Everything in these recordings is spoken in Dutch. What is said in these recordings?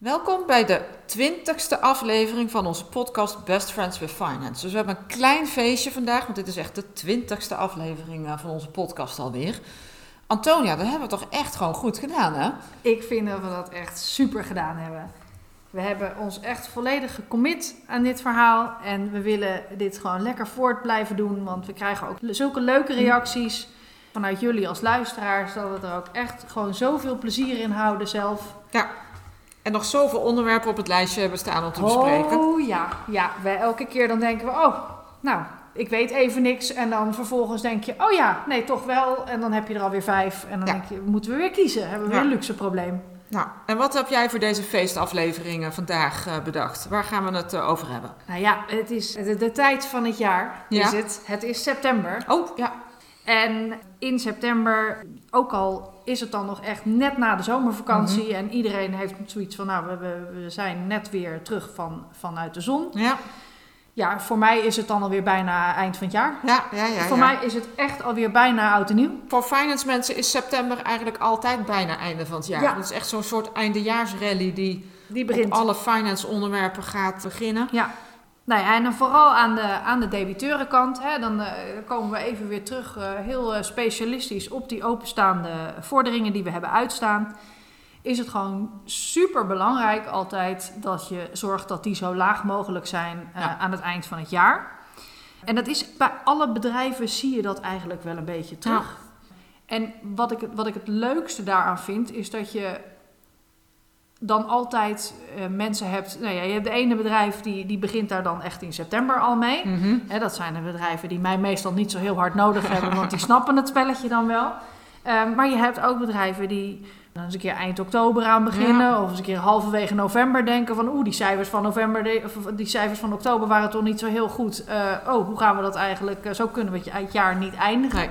Welkom bij de twintigste aflevering van onze podcast Best Friends with Finance. Dus we hebben een klein feestje vandaag, want dit is echt de twintigste aflevering eh, van onze podcast alweer. Antonia, dat hebben we toch echt gewoon goed gedaan, hè? Ik vind dat we dat echt super gedaan hebben. We hebben ons echt volledig gecommit aan dit verhaal. En we willen dit gewoon lekker voort blijven doen. Want we krijgen ook zulke leuke reacties vanuit jullie als luisteraars. Dat we er ook echt gewoon zoveel plezier in houden zelf. Ja. En nog zoveel onderwerpen op het lijstje hebben staan om te bespreken. Oh ja, ja. Wij elke keer dan denken we, oh, nou, ik weet even niks. En dan vervolgens denk je, oh ja, nee, toch wel. En dan heb je er alweer vijf. En dan Ja. denk je, moeten we weer kiezen. Hebben we weer Ja. een luxe probleem. Nou, en wat heb jij voor deze feestafleveringen vandaag eh, bedacht? Waar gaan we het eh, over hebben? Nou ja, het is de, de tijd van het jaar. Ja. Is het. het is september. Oh, ja. En in september, ook al is het dan nog echt net na de zomervakantie Mhm. en iedereen heeft zoiets van, nou, we, we, zijn net weer terug van, vanuit de zon. Ja, Ja, voor mij is het dan alweer bijna eind van het jaar. ja, ja. ja, voor ja. mij is het echt alweer bijna oud en nieuw. Voor finance mensen is september eigenlijk altijd bijna einde van het jaar. Ja. Dat is echt zo'n soort eindejaarsrally die Die op begint. alle finance onderwerpen gaat beginnen. Ja. Nou ja, en dan vooral aan de, aan de debiteurenkant, hè, dan eh, komen we even weer terug eh, heel eh, specialistisch op die openstaande vorderingen die we hebben uitstaan. Is het gewoon super belangrijk altijd dat je zorgt dat die zo laag mogelijk zijn Ja. aan het eind van het jaar. En dat is bij alle bedrijven zie je dat eigenlijk wel een beetje terug. En wat ik, wat ik het leukste daaraan vind, is dat je dan altijd eh, mensen hebt. Nou ja, je hebt de ene bedrijf die, die begint daar dan echt in september al mee. Mhm. Dat zijn de bedrijven die mij meestal niet zo heel hard nodig hebben, want die snappen het spelletje dan wel. Ehm, maar je hebt ook bedrijven die dan eens een keer eind oktober aan beginnen, of eens een keer halverwege november denken van oeh, die cijfers van november, die cijfers van oktober waren toch niet zo heel goed. Eh, oh, hoe gaan we dat eigenlijk? eh, zo kunnen we het het jaar niet eindigen. Nee,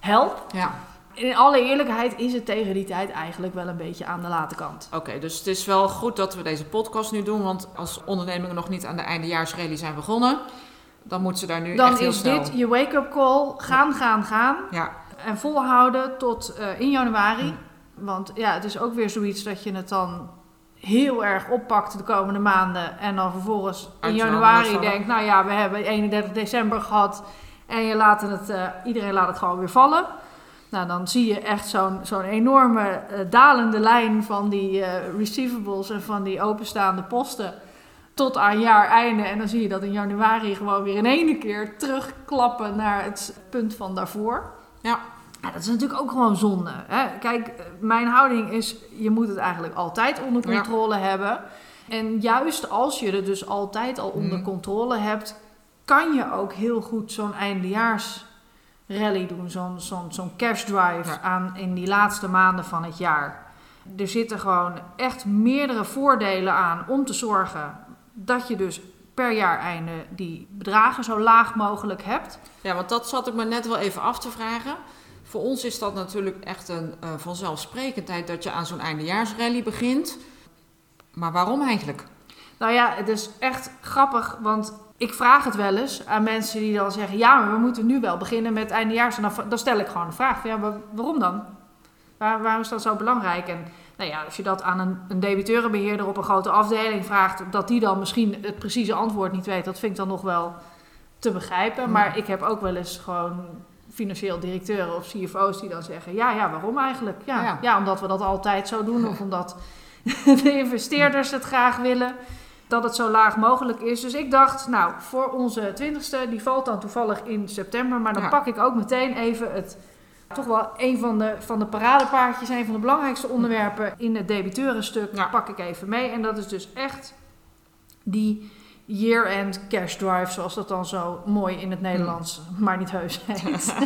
Help. ja. In alle eerlijkheid is het tegen die tijd eigenlijk wel een beetje aan de late kant. Oké, dus het is wel goed dat we deze podcast nu doen. Want als ondernemingen nog niet aan de eindejaarsrally zijn begonnen, dan moeten ze daar nu Dan echt heel is snel... dit je wake-up call. Gaan, gaan, gaan. Ja, En volhouden tot eh, in januari. Want ja, het is ook weer zoiets dat je het dan heel erg oppakt de komende maanden. En dan vervolgens in januari denkt, nou ja, we hebben 31 december gehad. En je laat het, eh, iedereen laat het gewoon weer vallen. Nou, dan zie je echt zo'n zo'n enorme eh, dalende lijn van die eh, receivables en van die openstaande posten. Tot aan jaareinde. En dan zie je dat in januari gewoon weer in één keer terugklappen naar het punt van daarvoor. ja. Ja, dat is natuurlijk ook gewoon zonde. Hè? Kijk, eh, mijn houding is, je moet het eigenlijk altijd onder Ja. controle hebben. En juist als je het dus altijd al onder Mhm. controle hebt, kan je ook heel goed zo'n eindejaarsrally doen. Zo'n zo'n zo'n cash drive Ja. aan in die laatste maanden van het jaar. Er zitten gewoon echt meerdere voordelen aan om te zorgen dat je dus per jaar einde die bedragen zo laag mogelijk hebt. Ja, want dat zat ik me net wel even af te vragen. Voor ons is dat natuurlijk echt een eh, vanzelfsprekendheid dat je aan zo'n eindejaarsrally begint. Maar waarom eigenlijk? Nou ja, het is echt grappig, want ik vraag het wel eens aan mensen die dan zeggen: ja, maar we moeten nu wel beginnen met eindejaars. En dan, dan stel ik gewoon een vraag: ja, maar waarom dan? Waar, waarom is dat zo belangrijk? En nou ja, als je dat aan een, een debiteurenbeheerder op een grote afdeling vraagt, dat die dan misschien het precieze antwoord niet weet, dat vind ik dan nog wel te begrijpen. Maar ik heb ook wel eens gewoon financieel directeuren of CFO's die dan zeggen: ja, ja, waarom eigenlijk? Ja, Ja. ja. omdat we dat altijd zo doen, of omdat de investeerders het graag willen dat het zo laag mogelijk is. Dus ik dacht, nou, voor onze twintigste, die valt dan toevallig in september. Maar dan Ja. pak ik ook meteen even het, toch wel een van de, van de paradepaardjes, een van de belangrijkste onderwerpen in het debiteurenstuk, Ja. pak ik even mee. En dat is dus echt die year-end cash drive, zoals dat dan zo mooi in het Nederlands, maar niet heus heet.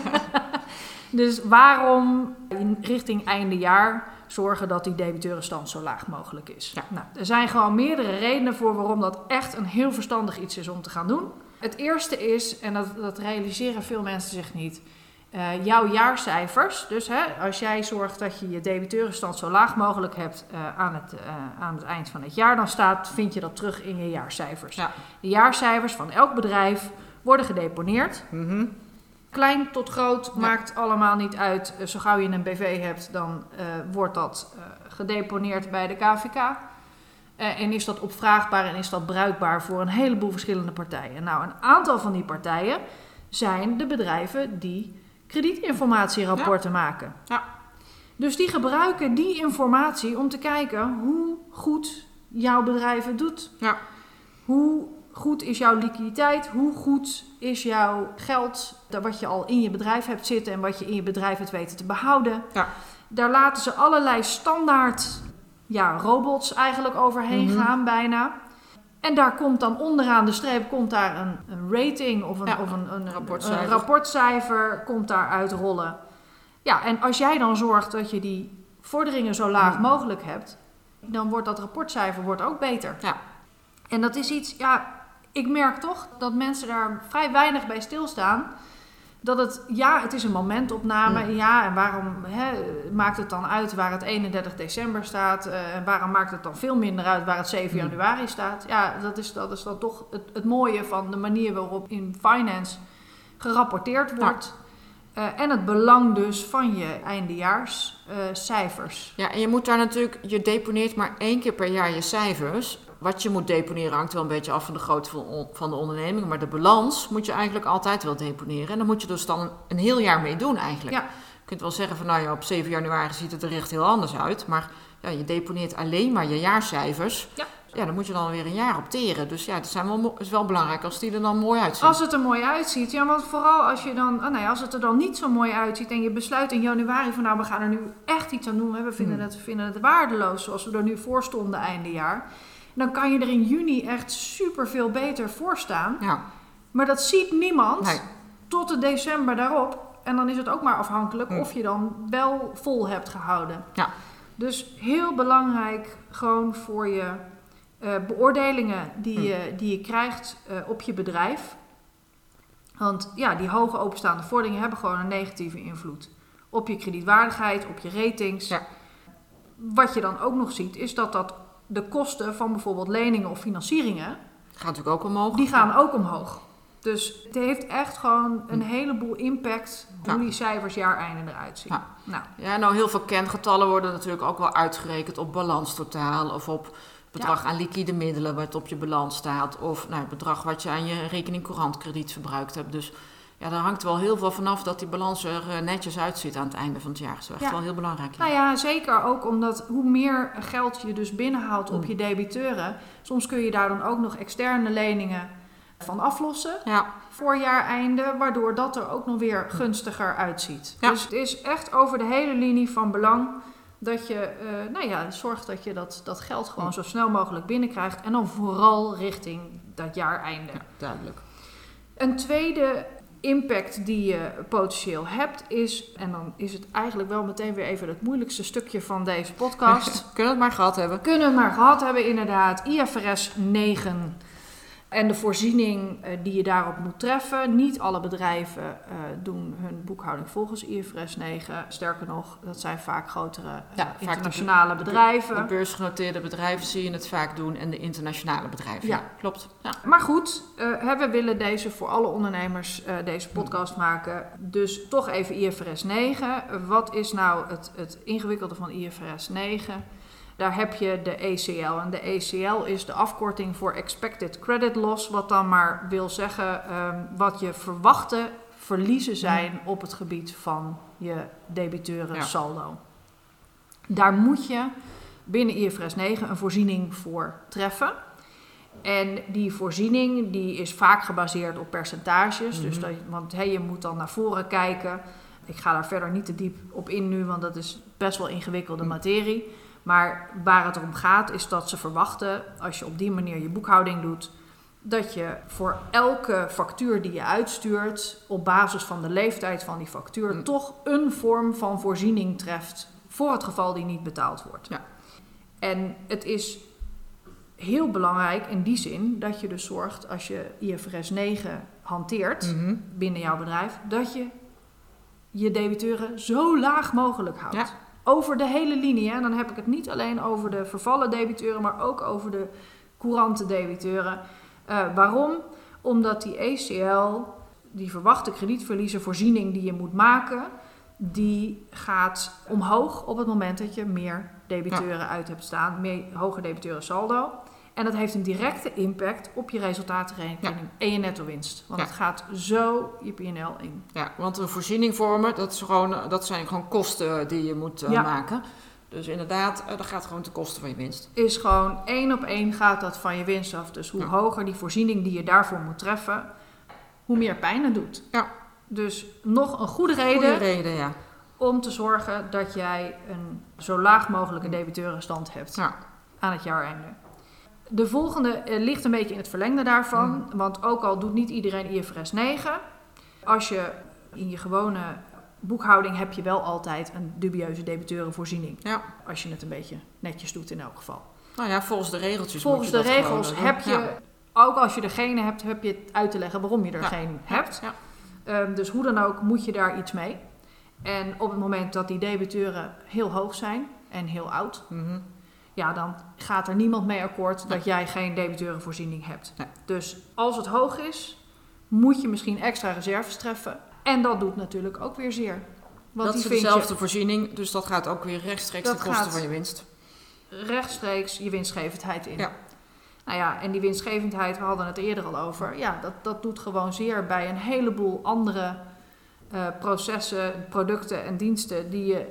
Dus waarom in richting einde jaar zorgen dat die debiteurenstand zo laag mogelijk is? Ja. Nou, er zijn gewoon meerdere redenen voor waarom dat echt een heel verstandig iets is om te gaan doen. Het eerste is, en dat, dat realiseren veel mensen zich niet, eh, jouw jaarcijfers. Dus hè, als jij zorgt dat je je debiteurenstand zo laag mogelijk hebt eh, aan, het, eh, aan het eind van het jaar, dan staat, vind je dat terug in je jaarcijfers. Ja. De jaarcijfers van elk bedrijf worden gedeponeerd. Mhm. Klein tot groot, Ja. maakt allemaal niet uit. Eh, Zo gauw je een BV hebt, dan eh, wordt dat eh, gedeponeerd bij de KVK. En is dat opvraagbaar en is dat bruikbaar voor een heleboel verschillende partijen. Nou, een aantal van die partijen zijn de bedrijven die kredietinformatierapporten maken. Ja. Dus die gebruiken die informatie om te kijken hoe goed jouw bedrijf het doet. Ja. Hoe goed is jouw liquiditeit? Hoe goed is jouw geld, wat je al in je bedrijf hebt zitten en wat je in je bedrijf hebt weten te behouden? Ja. Daar laten ze allerlei standaard ja, robots eigenlijk overheen Mhm. gaan bijna. En daar komt dan onderaan de streep komt daar een, een rating of een, Ja, of een, een, rapportcijfer. een rapportcijfer komt daar uitrollen. Ja, en als jij dan zorgt dat je die vorderingen zo laag Ja. mogelijk hebt, dan wordt dat rapportcijfer wordt ook beter. Ja. En dat is iets, ja, ik merk toch dat mensen daar vrij weinig bij stilstaan. Dat het, ja, het is een momentopname. Ja. Ja, en waarom hè, maakt het dan uit waar het 31 december staat? eh, En waarom maakt het dan veel minder uit waar het 7 Ja. januari staat? Ja, dat is, dat is dan toch het, het mooie van de manier waarop in finance gerapporteerd wordt. Eh, en het belang dus van je eindejaarscijfers. Ja, en je moet daar natuurlijk, je deponeert maar één keer per jaar je cijfers. Wat je moet deponeren hangt wel een beetje af van de grootte van, de onderneming. Maar de balans moet je eigenlijk altijd wel deponeren. En dan moet je dus dan een heel jaar mee doen eigenlijk. Ja. Je kunt wel zeggen van nou ja, op 7 januari ziet het er echt heel anders uit. Maar ja, je deponeert alleen maar je jaarcijfers. Ja. Ja, dan moet je dan weer een jaar opteren. Dus ja, het zijn wel, is wel belangrijk als die er dan mooi uitzien. Als het er mooi uitziet. Ja, want vooral als je dan, oh nee, als het er dan niet zo mooi uitziet en je besluit in januari van nou, we gaan er nu echt iets aan doen. hè, We vinden, Hmm. het, we vinden het waardeloos zoals we er nu voor stonden einde jaar. Dan kan je er in juni echt super veel beter voor staan. Ja, Maar dat ziet niemand nee. tot de december daarop. En dan is het ook maar afhankelijk Hmm. of je dan wel vol hebt gehouden. Ja. Dus heel belangrijk gewoon voor je eh, beoordelingen die, Hmm. je, die je krijgt eh, op je bedrijf. Want ja, die hoge openstaande vorderingen hebben gewoon een negatieve invloed op je kredietwaardigheid, op je ratings. Ja. Wat je dan ook nog ziet, is dat, dat de kosten van bijvoorbeeld leningen of financieringen, Gaat natuurlijk ook omhoog. die gaan ook omhoog. Dus het heeft echt gewoon een Hm. heleboel impact hoe Ja. die cijfers jaareinde eruit zien. Ja. Nou, Ja, nou heel veel kengetallen worden natuurlijk ook wel uitgerekend op balanstotaal of op bedrag aan liquide middelen wat op je balans staat of nou, het bedrag wat je aan je rekening courantkrediet verbruikt hebt. Dus ja, daar hangt wel heel veel vanaf dat die balans er eh, netjes uitziet aan het einde van het jaar. Dat is echt Ja. wel heel belangrijk. ja. Nou ja, zeker ook omdat hoe meer geld je dus binnenhaalt op Mm. je debiteuren, soms kun je daar dan ook nog externe leningen van aflossen Ja, voor jaareinde, waardoor dat er ook nog weer gunstiger uitziet. Ja. Dus het is echt over de hele linie van belang dat je eh, nou ja, zorgt dat je dat, dat geld gewoon Mm. zo snel mogelijk binnenkrijgt en dan vooral richting dat jaareinde. ja, duidelijk. Een tweede impact die je potentieel hebt is, en dan is het eigenlijk wel meteen weer even het moeilijkste stukje van deze podcast. Kunnen we het maar gehad hebben. We kunnen het maar gehad hebben, inderdaad. IFRS 9 en de voorziening eh, die je daarop moet treffen. Niet alle bedrijven eh, doen hun boekhouding volgens IFRS 9. Sterker nog, dat zijn vaak grotere eh, Ja, vaak de- internationale de- bedrijven. De beursgenoteerde bedrijven zie je het vaak doen en de internationale bedrijven. Ja. Ja, klopt. Ja. Maar goed, we willen deze voor alle ondernemers deze podcast maken. Dus toch even IFRS 9. Eh, Wat is nou het, het ingewikkelde van IFRS 9? Daar heb je de ACL. En de ACL is de afkorting voor Expected Credit Loss. Wat dan maar wil zeggen ehm, wat je verwachte verliezen zijn op het gebied van je debiteuren Ja. saldo. Daar moet je binnen IFRS 9 een voorziening voor treffen. En die voorziening die is vaak gebaseerd op percentages. Dus Mhm. dat, want hey, je moet dan naar voren kijken. Ik ga daar verder niet te diep op in nu, want dat is best wel ingewikkelde Mhm. materie. Maar waar het om gaat is dat ze verwachten, als je op die manier je boekhouding doet, dat je voor elke factuur die je uitstuurt, op basis van de leeftijd van die factuur, Hm. toch een vorm van voorziening treft voor het geval die niet betaald wordt. Ja. En het is heel belangrijk in die zin dat je dus zorgt als je IFRS 9 hanteert Mhm. binnen jouw bedrijf, dat je je debiteuren zo laag mogelijk houdt. Ja. Over de hele linie. Hè? Dan heb ik het niet alleen over de vervallen debiteuren, maar ook over de courante debiteuren. Eh, waarom? Omdat die ACL, die verwachte kredietverliezenvoorziening die je moet maken, die gaat omhoog op het moment dat je meer debiteuren uit hebt staan, meer hoger debiteuren saldo. En dat heeft een directe impact op je resultatenrekening en je netto winst. Want Ja. het gaat zo je PNL in. Ja, want een voorziening vormen, dat, is gewoon, eh, dat zijn gewoon kosten die je moet eh, Ja. maken. Dus inderdaad, eh, dat gaat gewoon ten koste van je winst. Is gewoon één op één gaat dat van je winst af. Dus hoe hoger die voorziening die je daarvoor moet treffen, hoe meer pijn het doet. Ja. Dus nog een goede reden Goede reden, ja. om te zorgen dat jij een zo laag mogelijke debiteurenstand hebt aan het jaareinde. De volgende eh, ligt een beetje in het verlengde daarvan. Mhm. Want ook al doet niet iedereen IFRS 9, als je in je gewone boekhouding heb je wel altijd een dubieuze debiteurenvoorziening. Ja. Als je het een beetje netjes doet in elk geval. Nou ja, volgens de regeltjes Volgens moet de je dat regels gewoon, heb je, ook als je er geen hebt, heb je het uit te leggen waarom je er Ja. geen hebt. Ja. Ehm, dus hoe dan ook moet je daar iets mee. En op het moment dat die debiteuren heel hoog zijn en heel oud, Mhm. Ja, dan gaat er niemand mee akkoord dat jij geen debiteurenvoorziening hebt. Nee. Dus als het hoog is, moet je misschien extra reserves treffen. En dat doet natuurlijk ook weer zeer. Want dat die is dezelfde voorziening, dus dat gaat ook weer rechtstreeks Dat ten koste gaat- van je winst. rechtstreeks je winstgevendheid in. Ja. Nou ja, en die winstgevendheid, we hadden het eerder al over. Ja, dat, dat doet gewoon zeer bij een heleboel andere eh, processen, producten en diensten die je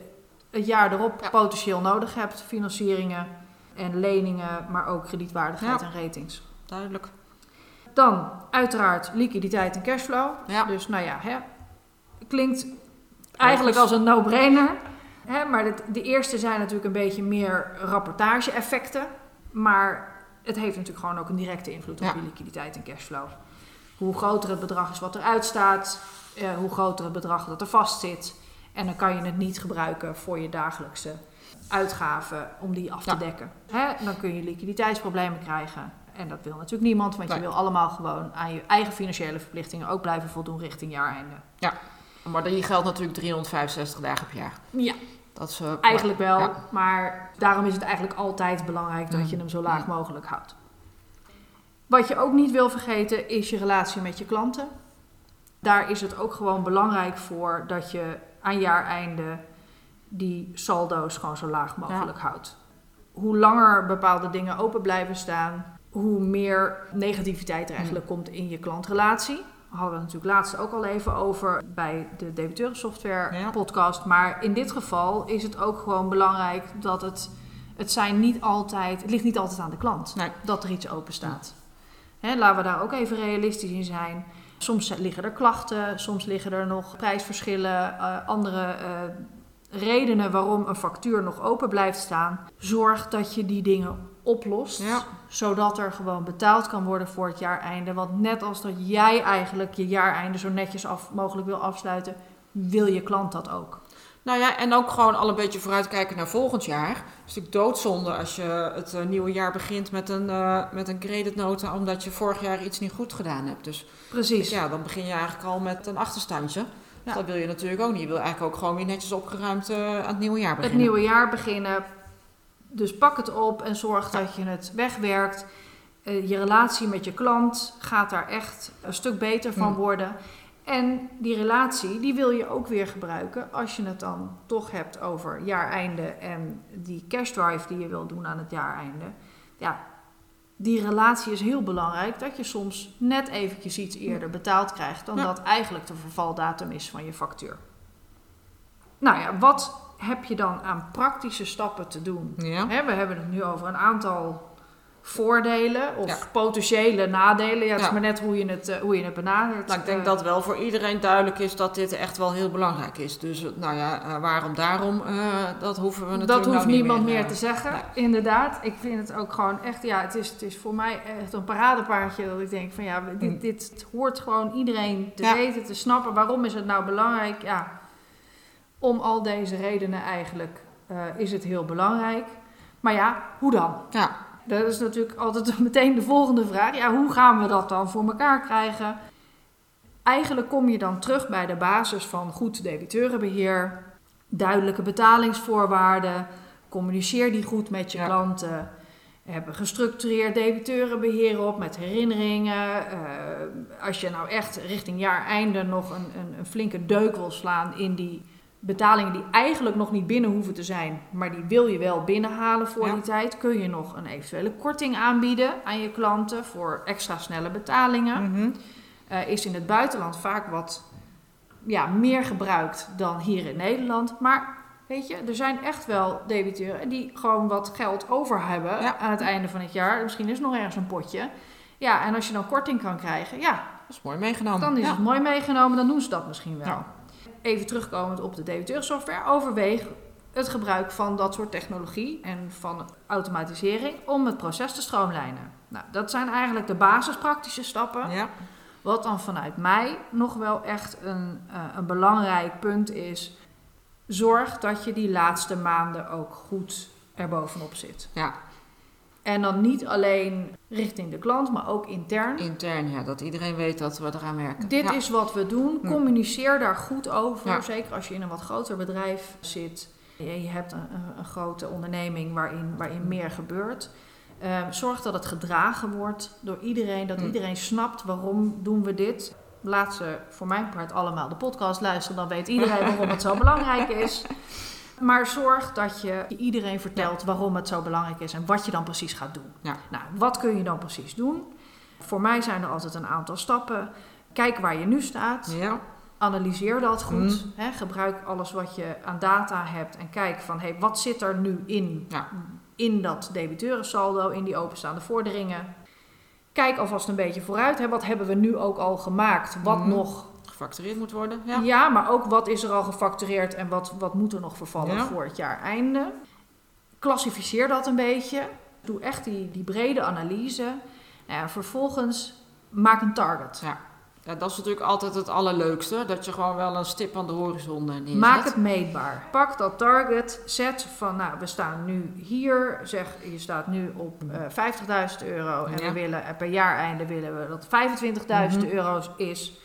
het jaar erop Ja. potentieel nodig hebt. Financieringen en leningen, maar ook kredietwaardigheid Ja. en ratings. Duidelijk. Dan uiteraard liquiditeit en cashflow. Ja. Dus nou ja, hè, klinkt eigenlijk als een no-brainer. Hè, maar het- de eerste zijn natuurlijk een beetje meer rapportage-effecten. Maar het heeft natuurlijk gewoon ook een directe invloed op je liquiditeit en cashflow. Hoe groter het bedrag is wat eruit staat, eh, hoe groter het bedrag dat er vast zit. En dan kan je het niet gebruiken voor je dagelijkse uitgaven om die af te Ja. dekken. Hè, dan kun je liquiditeitsproblemen krijgen. En dat wil natuurlijk niemand, want Nee. je wil allemaal gewoon aan je eigen financiële verplichtingen ook blijven voldoen richting jaareinde. Maar hier geldt natuurlijk 365 dagen per jaar. Ja, Dat is, eh, eigenlijk wel. Ja. Maar daarom is het eigenlijk altijd belangrijk dat Mm. je hem zo laag mogelijk houdt. Wat je ook niet wil vergeten is je relatie met je klanten. Daar is het ook gewoon belangrijk voor dat je aan jaareinde die saldo's gewoon zo laag mogelijk houdt. Hoe langer bepaalde dingen open blijven staan, hoe meer negativiteit er eigenlijk komt in je klantrelatie. Daar hadden we natuurlijk laatst ook al even over bij de debiteurensoftware Ja. podcast. Maar in dit geval is het ook gewoon belangrijk dat het, het zijn niet altijd, het ligt niet altijd aan de klant Nee. dat er iets open staat. Hè, laten we daar ook even realistisch in zijn. Soms liggen er klachten, soms liggen er nog prijsverschillen, eh, andere eh, redenen waarom een factuur nog open blijft staan. Zorg dat je die dingen oplost, Ja. zodat er gewoon betaald kan worden voor het jaareinde. Want net als dat jij eigenlijk je jaareinde zo netjes af, mogelijk wil afsluiten, wil je klant dat ook. Nou ja, en ook gewoon al een beetje vooruitkijken naar volgend jaar. Het is natuurlijk doodzonde als je het eh, nieuwe jaar begint met een, eh met een creditnota, omdat je vorig jaar iets niet goed gedaan hebt. Dus Precies. ja, dan begin je eigenlijk al met een achterstandje. Ja. Dat wil je natuurlijk ook niet. Je wil eigenlijk ook gewoon weer netjes opgeruimd eh, aan het nieuwe jaar het beginnen. nieuwe jaar beginnen. Dus pak het op en zorg dat je het wegwerkt. Je relatie met je klant gaat daar echt een stuk beter van Mm. worden. En die relatie, die wil je ook weer gebruiken als je het dan toch hebt over jaareinde en die cash drive die je wil doen aan het jaareinde. Ja, die relatie is heel belangrijk dat je soms net eventjes iets eerder betaald krijgt dan Ja. dat eigenlijk de vervaldatum is van je factuur. Nou ja, wat heb je dan aan praktische stappen te doen? Ja. We hebben het nu over een aantal voordelen of Ja. potentiële nadelen. Ja, het is maar net hoe je het, eh, hoe je het benadert. Nou, ik denk Eh, dat wel voor iedereen duidelijk is dat dit echt wel heel belangrijk is. Dus eh, nou ja, waarom daarom, dat hoeven we natuurlijk Dat hoeft nou niet niemand meer, te zeggen. nee. Inderdaad, ik vind het ook gewoon echt, ja, het is, het is voor mij echt een paradepaardje dat ik denk van ja, dit, Mm. dit hoort gewoon iedereen te weten, te snappen. Waarom is het nou belangrijk? Ja, om al deze redenen eigenlijk is het heel belangrijk. Maar ja, hoe dan? Ja, Dat is natuurlijk altijd meteen de volgende vraag. Ja, hoe gaan we dat dan voor elkaar krijgen? Eigenlijk kom je dan terug bij de basis van goed debiteurenbeheer, duidelijke betalingsvoorwaarden, communiceer die goed met je Ja. klanten. We hebben gestructureerd debiteurenbeheer op met herinneringen. Eh, als je nou echt richting jaareinde nog een, een, een flinke deuk wil slaan in die betalingen die eigenlijk nog niet binnen hoeven te zijn, maar die wil je wel binnenhalen voor Ja. die tijd, kun je nog een eventuele korting aanbieden aan je klanten voor extra snelle betalingen. Mhm. Eh, is in het buitenland vaak wat ja, meer gebruikt dan hier in Nederland. Maar weet je, er zijn echt wel debiteuren die gewoon wat geld over hebben Ja. aan het einde van het jaar. Misschien is er nog ergens een potje. Ja, en als je dan korting kan krijgen, ja, dat is mooi meegenomen. dan is ja. het mooi meegenomen, dan doen ze dat misschien wel. Even terugkomend op de debiteursoftware, overweeg het gebruik van dat soort technologie en van automatisering om het proces te stroomlijnen. Nou, dat zijn eigenlijk de basispraktische stappen. Ja. Wat dan vanuit mij nog wel echt een, eh, een belangrijk punt is, zorg dat je die laatste maanden ook goed erbovenop zit. ja, En dan niet alleen richting de klant, maar ook intern. intern, ja, dat iedereen weet dat we eraan werken. Dit ja. is wat we doen. Communiceer daar goed over. Ja. Zeker als je in een wat groter bedrijf zit. Je hebt een, een, een grote onderneming waarin, waarin meer gebeurt. Ehm, zorg dat het gedragen wordt door iedereen. Dat Hm. iedereen snapt waarom doen we dit. Laat ze voor mijn part allemaal de podcast luisteren. Dan weet iedereen waarom het zo belangrijk is. Maar zorg dat je iedereen vertelt waarom het zo belangrijk is en wat je dan precies gaat doen. Ja. Nou, wat kun je dan precies doen? Voor mij zijn er altijd een aantal stappen. Kijk waar je nu staat. Ja, Analyseer dat goed. Mm. Hè, gebruik alles wat je aan data hebt en kijk van hey, wat zit er nu in, Ja. in dat debiteurensaldo, in die openstaande vorderingen. Kijk alvast een beetje vooruit. Wat hebben we nu ook al gemaakt? Wat Mm. nog? Gefactureerd moet worden. Ja. Ja, maar ook wat is er al gefactureerd en wat, wat moet er nog vervallen Ja. voor het jaar einde. Klassificeer dat een beetje. Doe echt die, die brede analyse. En vervolgens maak een target. Ja, dat is natuurlijk altijd het allerleukste. Dat je gewoon wel een stip aan de horizon eh, neerzet. Maak het meetbaar. Pak dat target, zet van, nou, we staan nu hier, zeg, je staat nu op eh 50.000 euro en Ja. we willen, eh, per jaareinde willen we dat 25.000 Mhm. euro is.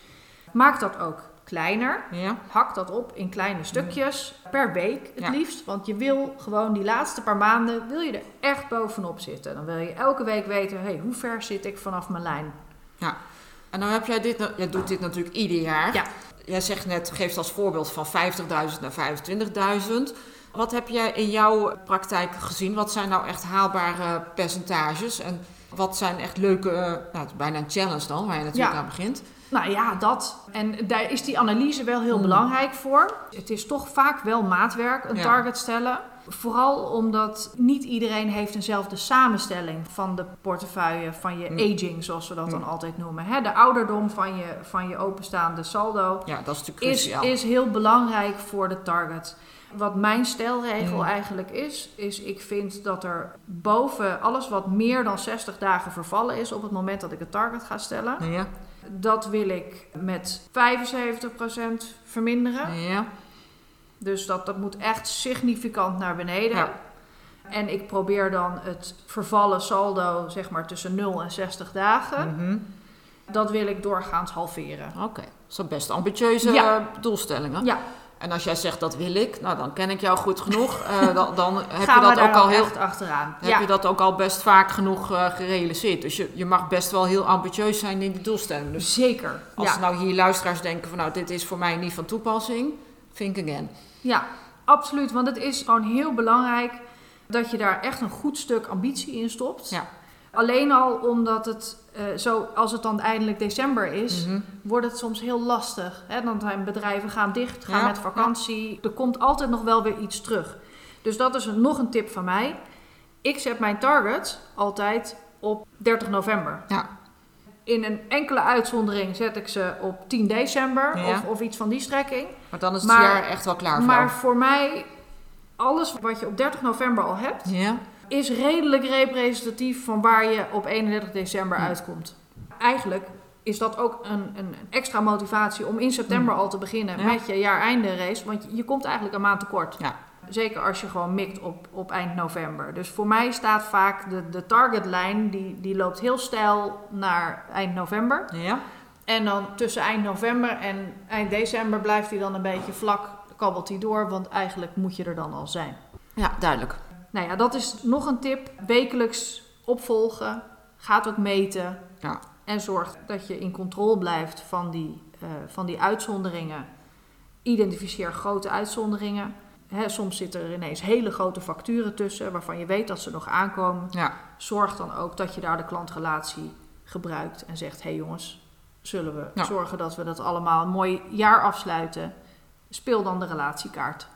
Maak dat ook kleiner. Ja, Hak dat op in kleine stukjes per week het Ja. liefst. Want je wil gewoon die laatste paar maanden, wil je er echt bovenop zitten. Dan wil je elke week weten, hey, hoe ver zit ik vanaf mijn lijn? en dan heb jij dit, jij doet dit natuurlijk ieder jaar. Ja. Jij zegt net, geeft als voorbeeld van 50.000 naar 25.000. Wat heb jij in jouw praktijk gezien? Wat zijn nou echt haalbare percentages? En wat zijn echt leuke, eh, nou, het is bijna een challenge dan, waar je natuurlijk Ja. aan begint. Nou ja, dat. En daar is die analyse wel heel Hmm. belangrijk voor. Het is toch vaak wel maatwerk, een Ja. target stellen. Vooral omdat niet iedereen heeft eenzelfde samenstelling van de portefeuille, van je Hmm. aging, zoals we dat dan Hmm. altijd noemen. Hè, de ouderdom van je, van je openstaande saldo Ja, dat is natuurlijk is, is heel belangrijk voor de target. Wat mijn stelregel eigenlijk is, is ik vind dat er boven alles wat meer dan 60 dagen vervallen is op het moment dat ik het target ga stellen, Ja, dat wil ik met 75% verminderen. ja, Dus dat, dat moet echt significant naar beneden. Ja. En ik probeer dan het vervallen saldo zeg maar tussen 0 en 60 dagen. Mhm. Dat wil ik doorgaans halveren. Oké, dat zijn best ambitieuze Ja. doelstellingen. Ja, En als jij zegt dat wil ik, nou dan ken ik jou goed genoeg. Eh, dan, dan heb je dat ook al heel achteraan. heb ja. je dat ook al best vaak genoeg eh, gerealiseerd. Dus je, je mag best wel heel ambitieus zijn in die doelstelling. Dus Zeker. als ja. nou hier luisteraars denken van nou dit is voor mij niet van toepassing, think again. Ja, absoluut. Want het is gewoon heel belangrijk dat je daar echt een goed stuk ambitie in stopt. Ja. Alleen al omdat het, eh, zo, als het dan eindelijk december is, Mhm. wordt het soms heel lastig. Hè? Dan zijn bedrijven gaan dicht, gaan Ja, met vakantie. Er komt altijd nog wel weer iets terug. Dus dat is nog een tip van mij. Ik zet mijn target altijd op 30 november. Ja. In een enkele uitzondering zet ik ze op 10 december Ja. of, of iets van die strekking. Maar dan is het Maar- jaar echt wel klaar voor Maar voor mij, alles wat je op 30 november al hebt, Ja. Is redelijk representatief van waar je op 31 december Ja. uitkomt. Eigenlijk is dat ook een, een extra motivatie om in september al te beginnen Ja. met je jaareinde race. Want je, komt eigenlijk een maand tekort. Ja. Zeker als je gewoon mikt op, op eind november. Dus voor mij staat vaak de, de targetlijn, die, die loopt heel stijl naar eind november. Ja. En dan tussen eind november en eind december blijft hij dan een beetje vlak, kabbelt hij door. Want eigenlijk moet je er dan al zijn. Ja, duidelijk. Nou ja, dat is nog een tip. Wekelijks opvolgen. Gaat ook meten. Ja. En zorg dat je in controle blijft van die, eh, van die uitzonderingen. Identificeer grote uitzonderingen. Hè, soms zitten er ineens hele grote facturen tussen waarvan je weet dat ze nog aankomen. Ja. Zorg dan ook dat je daar de klantrelatie gebruikt en zegt: hé hey jongens, zullen we Ja. zorgen dat we dat allemaal een mooi jaar afsluiten? Speel dan de relatiekaart.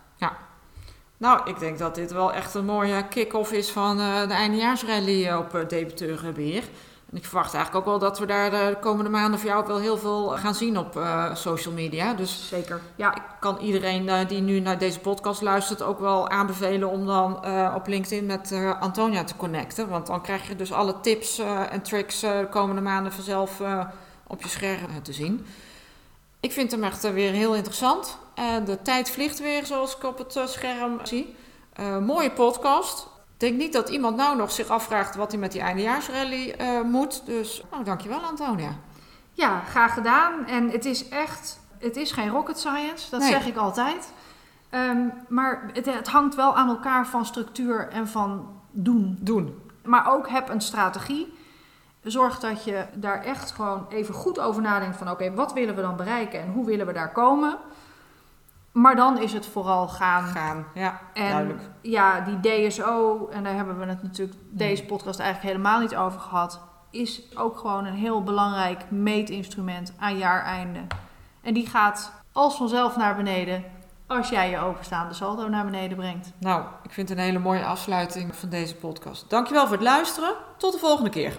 Nou, ik denk dat dit wel echt een mooie kick-off is van eh, de eindejaarsrally op uh, debiteurenbeheer. En ik verwacht eigenlijk ook wel dat we daar de komende maanden voor jou ook wel heel veel gaan zien op eh, social media. Dus Zeker. Ja, ik kan iedereen eh, die nu naar deze podcast luistert ook wel aanbevelen om dan eh, op LinkedIn met eh, Antonia te connecten. Want dan krijg je dus alle tips eh, en tricks eh, de komende maanden vanzelf eh, op je scherm te zien. Ik vind hem echt eh, weer heel interessant. En de tijd vliegt weer zoals ik op het eh, scherm zie. Eh, mooie podcast. Ik denk niet dat iemand nou nog zich afvraagt wat hij met die eindejaarsrally eh, moet. Dus oh, dankjewel Antonia. Ja, graag gedaan. En het is echt, het is geen rocket science, dat Nee. zeg ik altijd. Ehm, maar het, het hangt wel aan elkaar van structuur en van doen. Doen. Maar ook heb een strategie. Zorg dat je daar echt gewoon even goed over nadenkt van oké, wat willen we dan bereiken en hoe willen we daar komen. Maar dan is het vooral gaan. Gaan. Ja, En duidelijk. ja, die DSO, en daar hebben we het natuurlijk deze podcast eigenlijk helemaal niet over gehad, is ook gewoon een heel belangrijk meetinstrument aan jaareinde. En die gaat als vanzelf naar beneden als jij je openstaande saldo naar beneden brengt. Nou, ik vind het een hele mooie afsluiting van deze podcast. Dankjewel voor het luisteren. Tot de volgende keer.